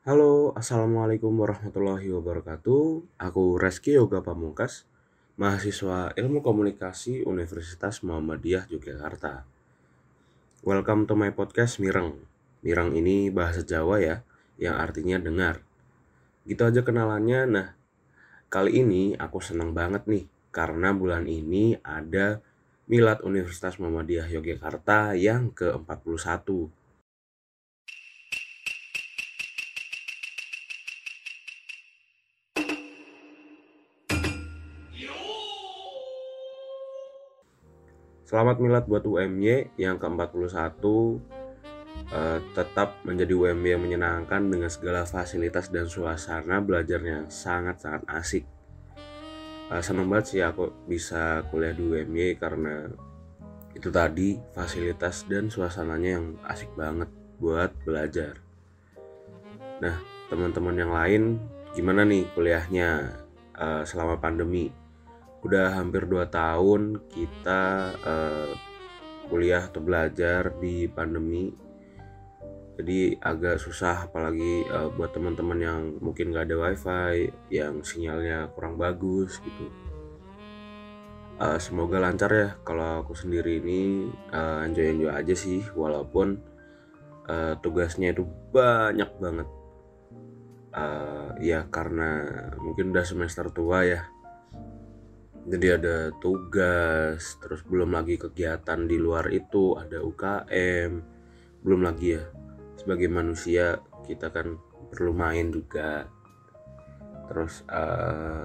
Halo, Assalamualaikum warahmatullahi wabarakatuh. Aku Reski Yoga Pamungkas, mahasiswa Ilmu Komunikasi Universitas Muhammadiyah Yogyakarta. Welcome to my podcast Mireng. Mireng ini bahasa Jawa ya, yang artinya dengar. Gitu aja kenalannya. Nah, kali ini aku senang banget nih, karena bulan ini ada Milad Universitas Muhammadiyah Yogyakarta yang ke-41. Selamat milad buat UMY yang ke-41 uh, tetap menjadi UMY yang menyenangkan dengan segala fasilitas dan suasana belajarnya sangat-sangat asik. Uh, seneng banget sih aku bisa kuliah di UMY karena itu tadi fasilitas dan suasananya yang asik banget buat belajar. Nah, teman-teman yang lain gimana nih kuliahnya uh, selama pandemi? Udah hampir 2 tahun kita uh, kuliah atau belajar di pandemi. Jadi agak susah apalagi uh, buat teman-teman yang mungkin gak ada wifi yang sinyalnya kurang bagus gitu. Uh, semoga lancar ya. Kalau aku sendiri ini uh, enjoy enjoy aja sih walaupun uh, tugasnya itu banyak banget. Uh, ya karena mungkin udah semester tua ya jadi ada tugas terus belum lagi kegiatan di luar itu ada UKM belum lagi ya sebagai manusia kita kan perlu main juga. Terus uh,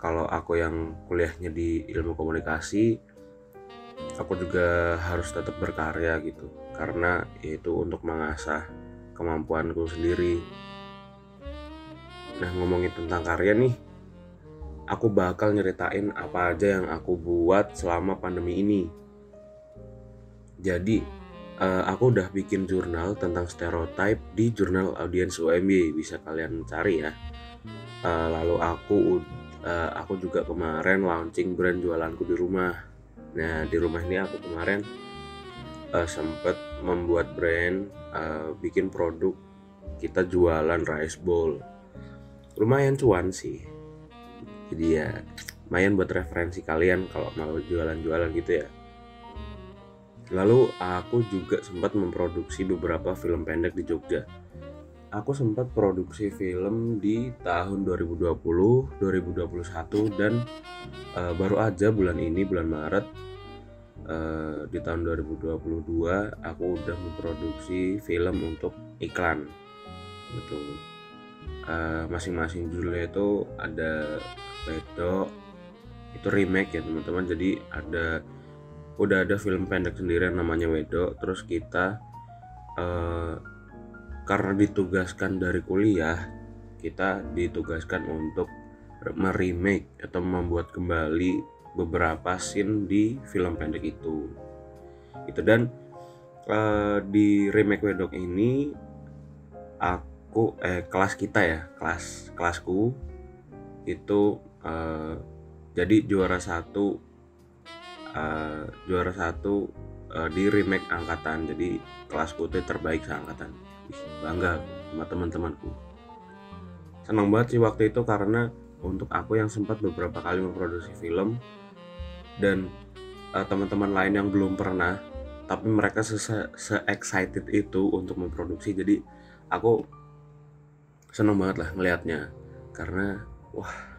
kalau aku yang kuliahnya di ilmu komunikasi aku juga harus tetap berkarya gitu. Karena itu untuk mengasah kemampuanku sendiri. Nah ngomongin tentang karya nih aku bakal nyeritain apa aja yang aku buat selama pandemi ini. Jadi, uh, aku udah bikin jurnal tentang stereotype di jurnal audiens UMY, bisa kalian cari ya. Uh, lalu aku uh, aku juga kemarin launching brand jualanku di rumah. Nah, di rumah ini aku kemarin uh, sempet membuat brand, uh, bikin produk kita jualan rice bowl. Lumayan cuan sih, jadi ya lumayan buat referensi kalian kalau mau jualan-jualan gitu ya. Lalu aku juga sempat memproduksi beberapa film pendek di Jogja. Aku sempat produksi film di tahun 2020, 2021 dan uh, baru aja bulan ini bulan Maret uh, di tahun 2022 aku udah memproduksi film untuk iklan. Gitu uh, masing-masing judulnya itu ada Wedo itu remake ya teman-teman. Jadi ada udah ada film pendek sendiri yang namanya Wedo. Terus kita uh, karena ditugaskan dari kuliah kita ditugaskan untuk meremake atau membuat kembali beberapa scene di film pendek itu. Itu dan uh, di remake Wedok ini aku eh kelas kita ya kelas kelasku itu uh, jadi juara satu uh, juara satu uh, di remake angkatan. Jadi kelas putih terbaik seangkatan. Bangga sama teman-temanku. Senang banget sih waktu itu karena untuk aku yang sempat beberapa kali memproduksi film dan uh, teman-teman lain yang belum pernah tapi mereka se, se excited itu untuk memproduksi. Jadi aku senang banget lah ngelihatnya. Karena wah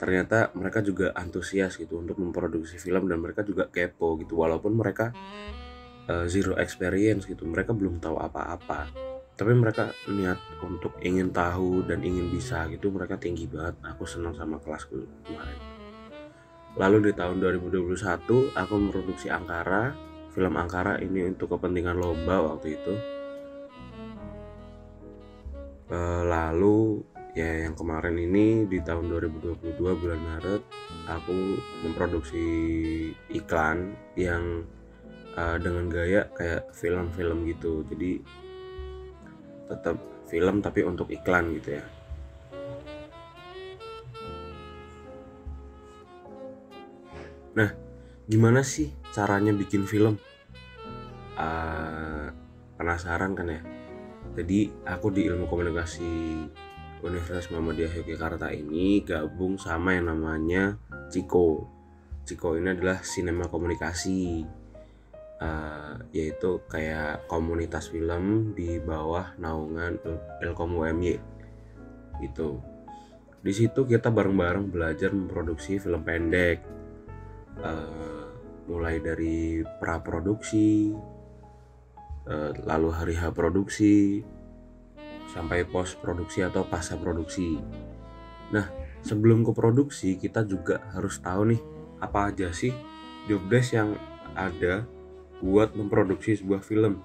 ternyata mereka juga antusias gitu untuk memproduksi film dan mereka juga kepo gitu. Walaupun mereka uh, zero experience gitu mereka belum tahu apa-apa. Tapi mereka niat untuk ingin tahu dan ingin bisa gitu mereka tinggi banget. Aku senang sama kelasku kemarin. Lalu di tahun 2021 aku memproduksi Angkara film Angkara ini untuk kepentingan lomba waktu itu. Uh, lalu ya yang kemarin ini di tahun 2022 bulan Maret aku memproduksi iklan yang uh, dengan gaya kayak film-film gitu. Jadi tetap film tapi untuk iklan gitu ya. Nah gimana sih caranya bikin film? Uh, penasaran kan ya? Jadi aku di ilmu komunikasi Universitas Muhammadiyah Yogyakarta ini gabung sama yang namanya Ciko. Ciko ini adalah sinema komunikasi uh, yaitu kayak komunitas film di bawah naungan Ilkom UMY itu di situ kita bareng-bareng belajar memproduksi film pendek uh, mulai dari pra produksi uh, lalu hari H produksi sampai post produksi atau pasca produksi nah sebelum ke produksi kita juga harus tahu nih apa aja sih job desk yang ada buat memproduksi sebuah film.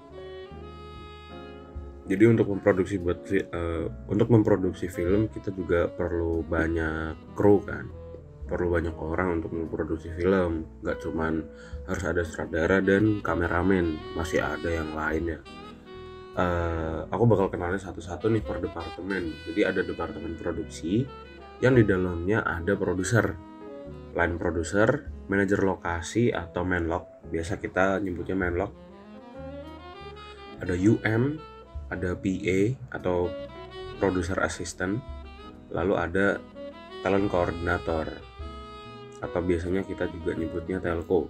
Jadi untuk memproduksi buat uh, untuk memproduksi film kita juga perlu banyak kru kan, perlu banyak orang untuk memproduksi film. Gak cuman harus ada sutradara dan kameramen, masih ada yang lainnya. Uh, aku bakal kenalin satu-satu nih per departemen. Jadi ada departemen produksi yang di dalamnya ada produser, line produser, manajer lokasi atau menlok biasa kita nyebutnya menlok ada UM ada PA atau producer assistant. Lalu ada talent coordinator. Atau biasanya kita juga nyebutnya telco.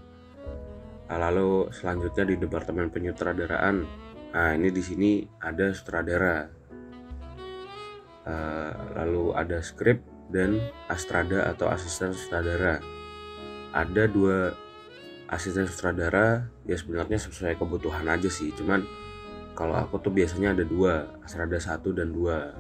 Lalu selanjutnya di departemen penyutradaraan nah ini di sini ada sutradara. Uh, lalu ada skrip dan astrada atau asisten sutradara. Ada dua asisten sutradara ya sebenarnya sesuai kebutuhan aja sih cuman kalau aku tuh biasanya ada dua astrada satu dan dua.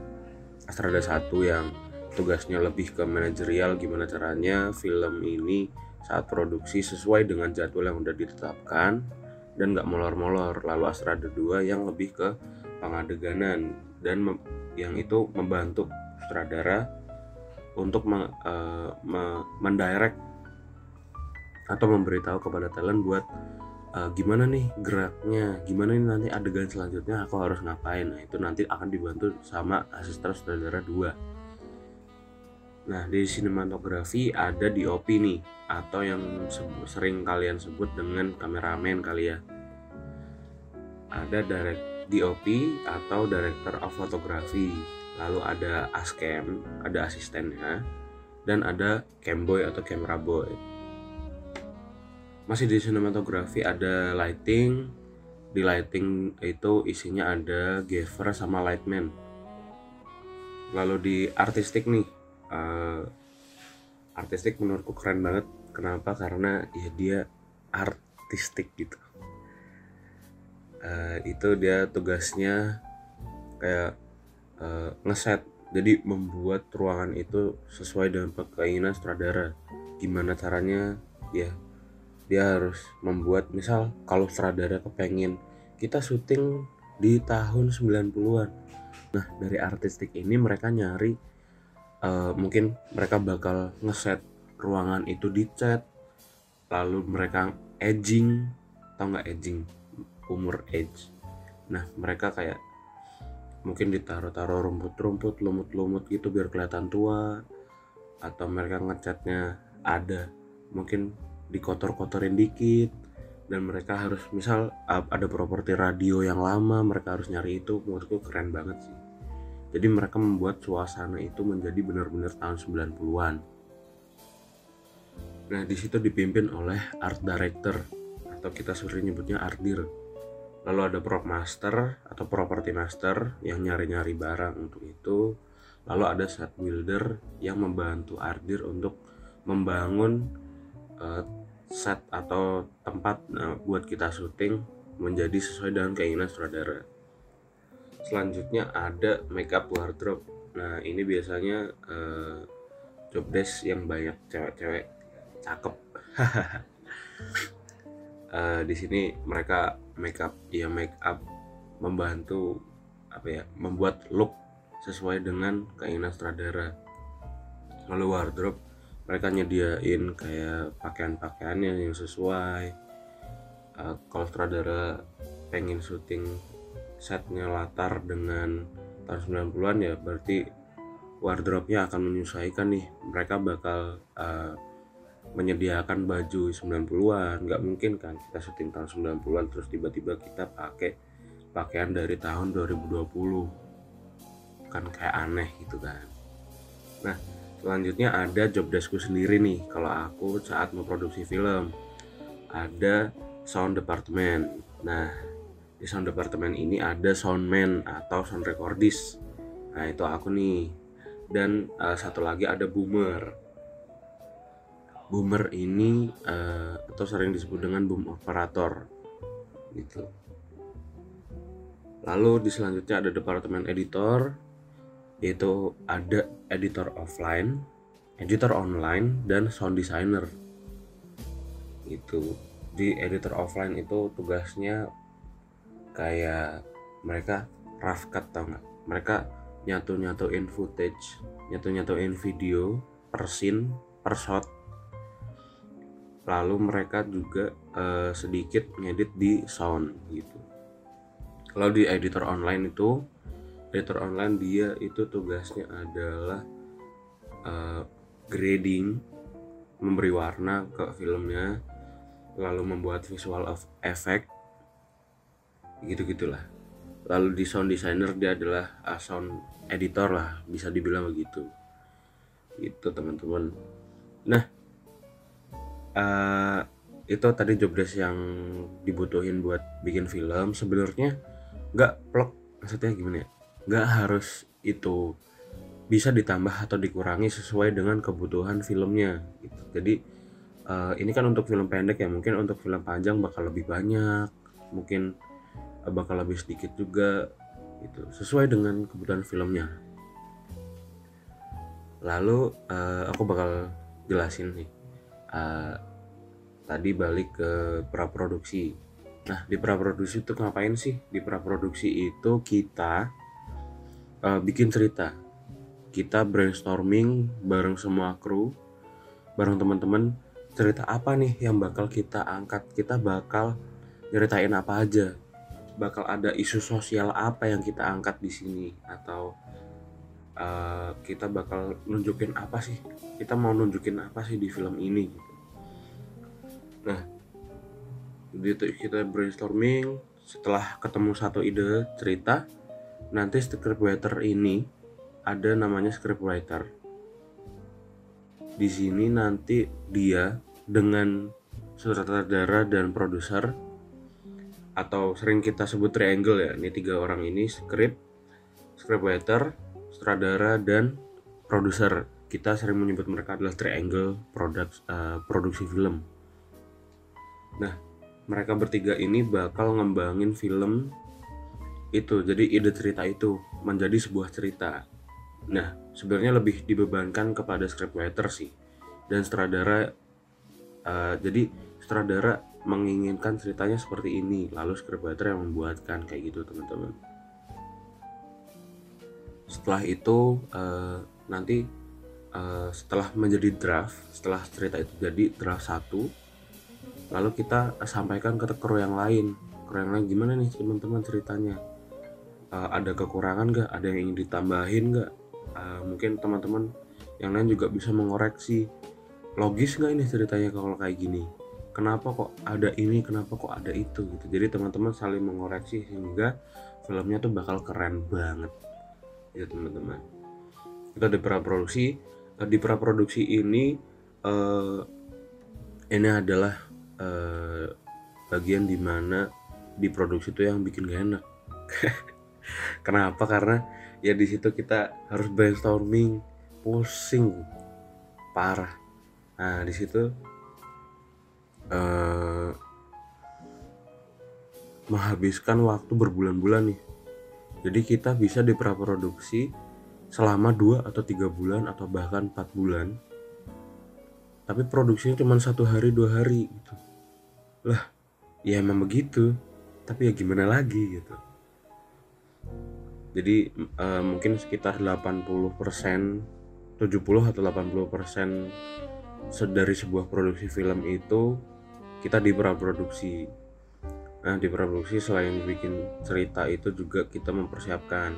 Astrada satu yang tugasnya lebih ke manajerial gimana caranya film ini saat produksi sesuai dengan jadwal yang udah ditetapkan dan nggak molor-molor lalu astrada dua yang lebih ke pengadeganan dan yang itu membantu sutradara untuk me, uh, me, mendirect atau memberitahu kepada talent buat uh, gimana nih geraknya, gimana nih nanti adegan selanjutnya aku harus ngapain. Nah, itu nanti akan dibantu sama asisten sutradara dua. Nah, di sinematografi ada DOP nih atau yang sering kalian sebut dengan kameramen kali ya. Ada direct DOP atau Director of Photography. Lalu ada ASCAM, ada asistennya, dan ada Camboy atau Camera Boy masih di sinematografi ada lighting di lighting itu isinya ada gaver sama lightman lalu di artistik nih uh, artistik menurutku keren banget. Kenapa? Karena ya dia artistik gitu. Uh, itu dia tugasnya kayak uh, ngeset. Jadi membuat ruangan itu sesuai dengan keinginan sutradara. Gimana caranya? Ya dia harus membuat misal kalau sutradara kepengen kita syuting di tahun 90-an nah dari artistik ini mereka nyari uh, mungkin mereka bakal ngeset ruangan itu dicat lalu mereka edging atau nggak edging? Umur edge nah mereka kayak mungkin ditaruh-taruh rumput-rumput lumut-lumut gitu biar kelihatan tua atau mereka ngecatnya ada. Mungkin dikotor-kotorin dikit dan mereka harus misal ada properti radio yang lama mereka harus nyari itu. Menurutku keren banget sih jadi mereka membuat suasana itu menjadi benar-benar tahun 90-an nah di situ dipimpin oleh art director atau kita sering nyebutnya art dir lalu ada prop master atau property master yang nyari-nyari barang untuk itu. Lalu ada set builder yang membantu ardir untuk membangun uh, set atau tempat nah, buat kita syuting menjadi sesuai dengan keinginan sutradara. Selanjutnya ada makeup wardrobe. Nah ini biasanya uh, job desk yang banyak cewek-cewek cakep. uh, di sini mereka makeup ya makeup membantu apa ya membuat look sesuai dengan keinginan sutradara. Lalu wardrobe mereka nyediain kayak pakaian-pakaiannya yang sesuai uh, kalau sutradara pengen syuting setnya latar dengan tahun 90-an ya berarti wardrobe-nya akan menyesuaikan nih. Mereka bakal uh, menyediakan baju 90-an nggak mungkin kan kita syuting tahun 90-an terus tiba-tiba kita pakai pakaian dari tahun 2020 kan kayak aneh gitu kan. Nah selanjutnya ada job deskku sendiri nih. Kalau aku saat memproduksi film ada sound department. Nah di sound department ini ada soundman atau sound recordist. Nah itu aku nih. Dan uh, satu lagi ada boomer. Boomer ini uh, atau sering disebut dengan boom operator gitu. Lalu di selanjutnya ada departemen editor yaitu ada editor offline editor online dan sound designer. Itu di editor offline itu tugasnya kayak mereka rough cut tau nggak? Mereka nyatu nyatuin footage nyatu nyatuin video per scene per shot. Lalu mereka juga uh, sedikit ngedit di sound gitu. Kalau di editor online itu editor online dia itu tugasnya adalah uh, grading memberi warna ke filmnya lalu membuat visual of effect gitu gitulah lalu di sound designer dia adalah uh, sound editor lah bisa dibilang begitu. Itu teman-teman. Nah uh, itu tadi job desk yang dibutuhin buat bikin film. Sebenarnya nggak plok maksudnya gimana ya? Nggak harus itu bisa ditambah atau dikurangi sesuai dengan kebutuhan filmnya gitu. jadi uh, ini kan untuk film pendek ya. Mungkin untuk film panjang bakal lebih banyak. Mungkin bakal lebih sedikit juga itu sesuai dengan kebutuhan filmnya. Lalu uh, aku bakal jelasin nih. Uh, tadi balik ke praproduksi. Nah di praproduksi itu ngapain sih? Di praproduksi itu kita uh, bikin cerita. Kita brainstorming bareng semua kru bareng teman-teman cerita apa nih yang bakal kita angkat? Kita bakal nyeritain apa aja bakal ada isu sosial apa yang kita angkat di sini? Atau uh, kita bakal nunjukin apa sih? Kita mau nunjukin apa sih di film ini? Gitu nah itu kita brainstorming. Setelah ketemu satu ide cerita nanti scriptwriter ini ada namanya scriptwriter. Di sini nanti dia dengan sutradara dan produser atau sering kita sebut triangle ya. Ini tiga orang ini script scriptwriter sutradara dan produser. Kita sering menyebut mereka adalah triangle produk uh, produksi film. Nah mereka bertiga ini bakal ngembangin film itu jadi ide cerita itu menjadi sebuah cerita. Nah sebenarnya lebih dibebankan kepada scriptwriter sih dan sutradara uh, jadi sutradara menginginkan ceritanya seperti ini lalu scriptwriter yang membuatkan kayak gitu teman-teman. Setelah itu uh, nanti uh, setelah menjadi draft setelah cerita itu jadi draft satu lalu kita sampaikan ke kru yang lain. Kru yang lain gimana nih teman-teman ceritanya? Uh, ada kekurangan gak ada yang ingin ditambahin gak uh, mungkin teman-teman yang lain juga bisa mengoreksi. Logis nggak ini ceritanya kalau kayak gini kenapa kok ada ini kenapa kok ada itu gitu. Jadi teman-teman saling mengoreksi sehingga filmnya tuh bakal keren banget. Ya teman-teman. Kita di praproduksi eh, di praproduksi ini uh, ini adalah uh, bagian di mana di produksi itu yang bikin gak enak. Kenapa? Karena ya di situ kita harus brainstorming. Pusing. Parah. Nah di situ uh, menghabiskan waktu berbulan-bulan nih. Jadi kita bisa dipraproduksi selama 2 atau tiga bulan atau bahkan 4 bulan. Tapi produksinya cuma satu hari dua hari gitu. Lah, ya emang begitu. Tapi ya gimana lagi gitu. Jadi uh, mungkin sekitar 80% 70 atau 80% dari sebuah produksi film itu kita di praproduksi nah di praproduksi selain bikin cerita itu juga kita mempersiapkan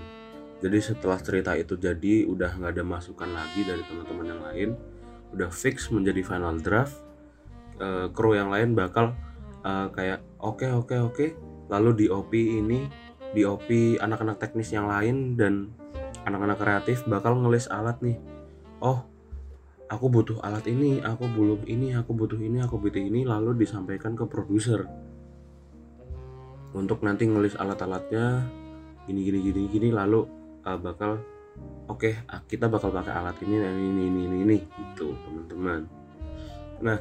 jadi setelah cerita itu jadi udah nggak ada masukan lagi dari teman-teman yang lain udah fix menjadi final draft uh, kru yang lain bakal uh, kayak oke okay, oke okay, oke okay. lalu di OP ini DOP anak-anak teknis yang lain dan anak-anak kreatif bakal ngelis alat nih oh aku butuh alat ini aku butuh ini aku butuh ini aku butuh ini lalu disampaikan ke produser. Untuk nanti ngelis alat-alatnya gini gini gini gini lalu uh, bakal oke okay, kita bakal pakai alat ini dan ini ini ini ini gitu teman-teman. Nah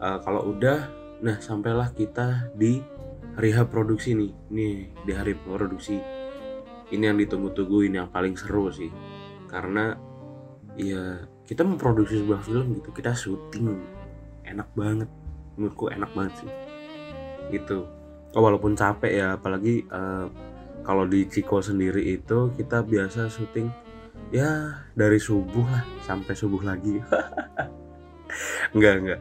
uh, kalau udah nah sampailah kita di hari produksi nih nih di hari produksi. Ini yang ditunggu-tunggu ini yang paling seru sih. Karena ya kita memproduksi sebuah film gitu kita syuting. Enak banget. Menurutku enak banget sih. Gitu. Oh, walaupun capek ya apalagi uh, kalau di Ciko sendiri itu kita biasa syuting ya dari subuh lah sampai subuh lagi. Enggak enggak.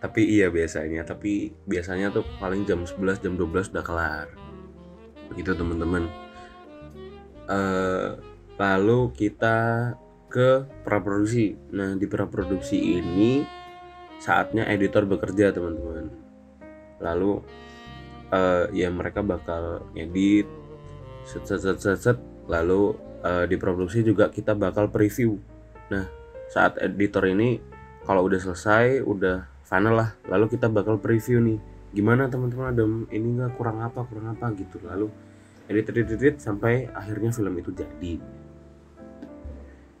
Tapi iya biasanya. Tapi biasanya tuh paling jam 11 jam 12 udah kelar. Begitu teman-teman. Uh, lalu kita ke praproduksi. Nah di praproduksi ini saatnya editor bekerja teman-teman. Lalu uh, ya mereka bakal edit set set set set, set. Lalu uh, di produksi juga kita bakal preview. Nah saat editor ini kalau udah selesai udah final lah lalu kita bakal preview nih. Gimana teman-teman ada ini nggak kurang apa kurang apa gitu. Lalu edit edit edit sampai akhirnya film itu jadi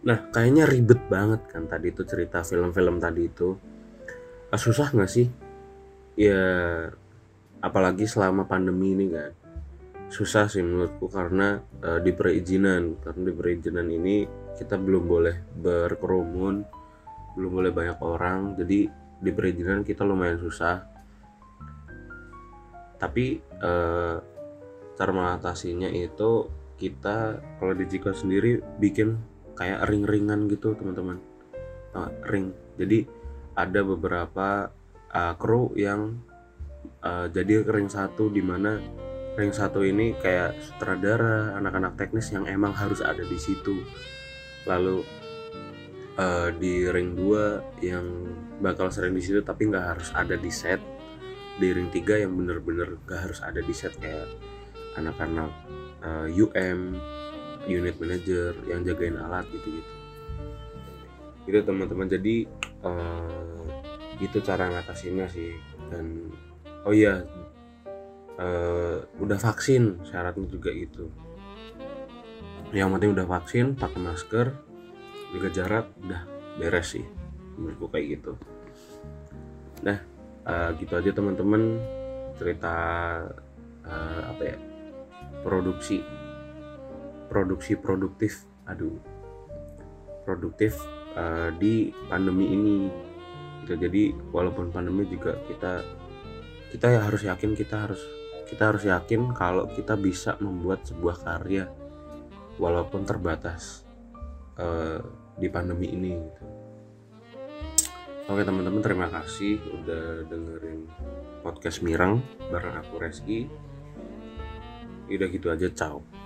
nah kayaknya ribet banget kan tadi itu cerita film-film tadi itu. Ah, susah nggak sih? Ya apalagi selama pandemi ini kan. Susah sih menurutku karena uh, di perizinan. Karena di perizinan ini kita belum boleh berkerumun belum boleh banyak orang. Jadi di perizinan kita lumayan susah. Tapi uh, cara mengatasinya itu kita kalau di Jiko sendiri bikin kayak ring-ringan gitu teman-teman. Uh, ring. Jadi ada beberapa uh, kru yang uh, jadi ring satu di mana ring satu ini kayak sutradara anak-anak teknis yang emang harus ada di situ. Lalu uh, di ring 2 yang bakal sering di situ tapi nggak harus ada di set. Di ring 3 yang bener-bener nggak harus ada di set kayak anak-anak uh, UM unit manager yang jagain alat gitu-gitu. Itu teman-teman jadi uh, itu cara ngatasinnya sih. Dan oh iya uh, udah vaksin syaratnya juga itu. Yang penting udah vaksin pakai masker jaga jarak udah beres sih menurutku kayak gitu. Nah uh, gitu aja teman-teman cerita uh, apa ya produksi produksi produktif aduh produktif uh, di pandemi ini gitu jadi walaupun pandemi juga kita kita ya harus yakin kita harus kita harus yakin kalau kita bisa membuat sebuah karya walaupun terbatas uh, di pandemi ini gitu. Oke teman-teman terima kasih udah dengerin podcast Mirang bareng aku Reski. Udah gitu aja, ciao.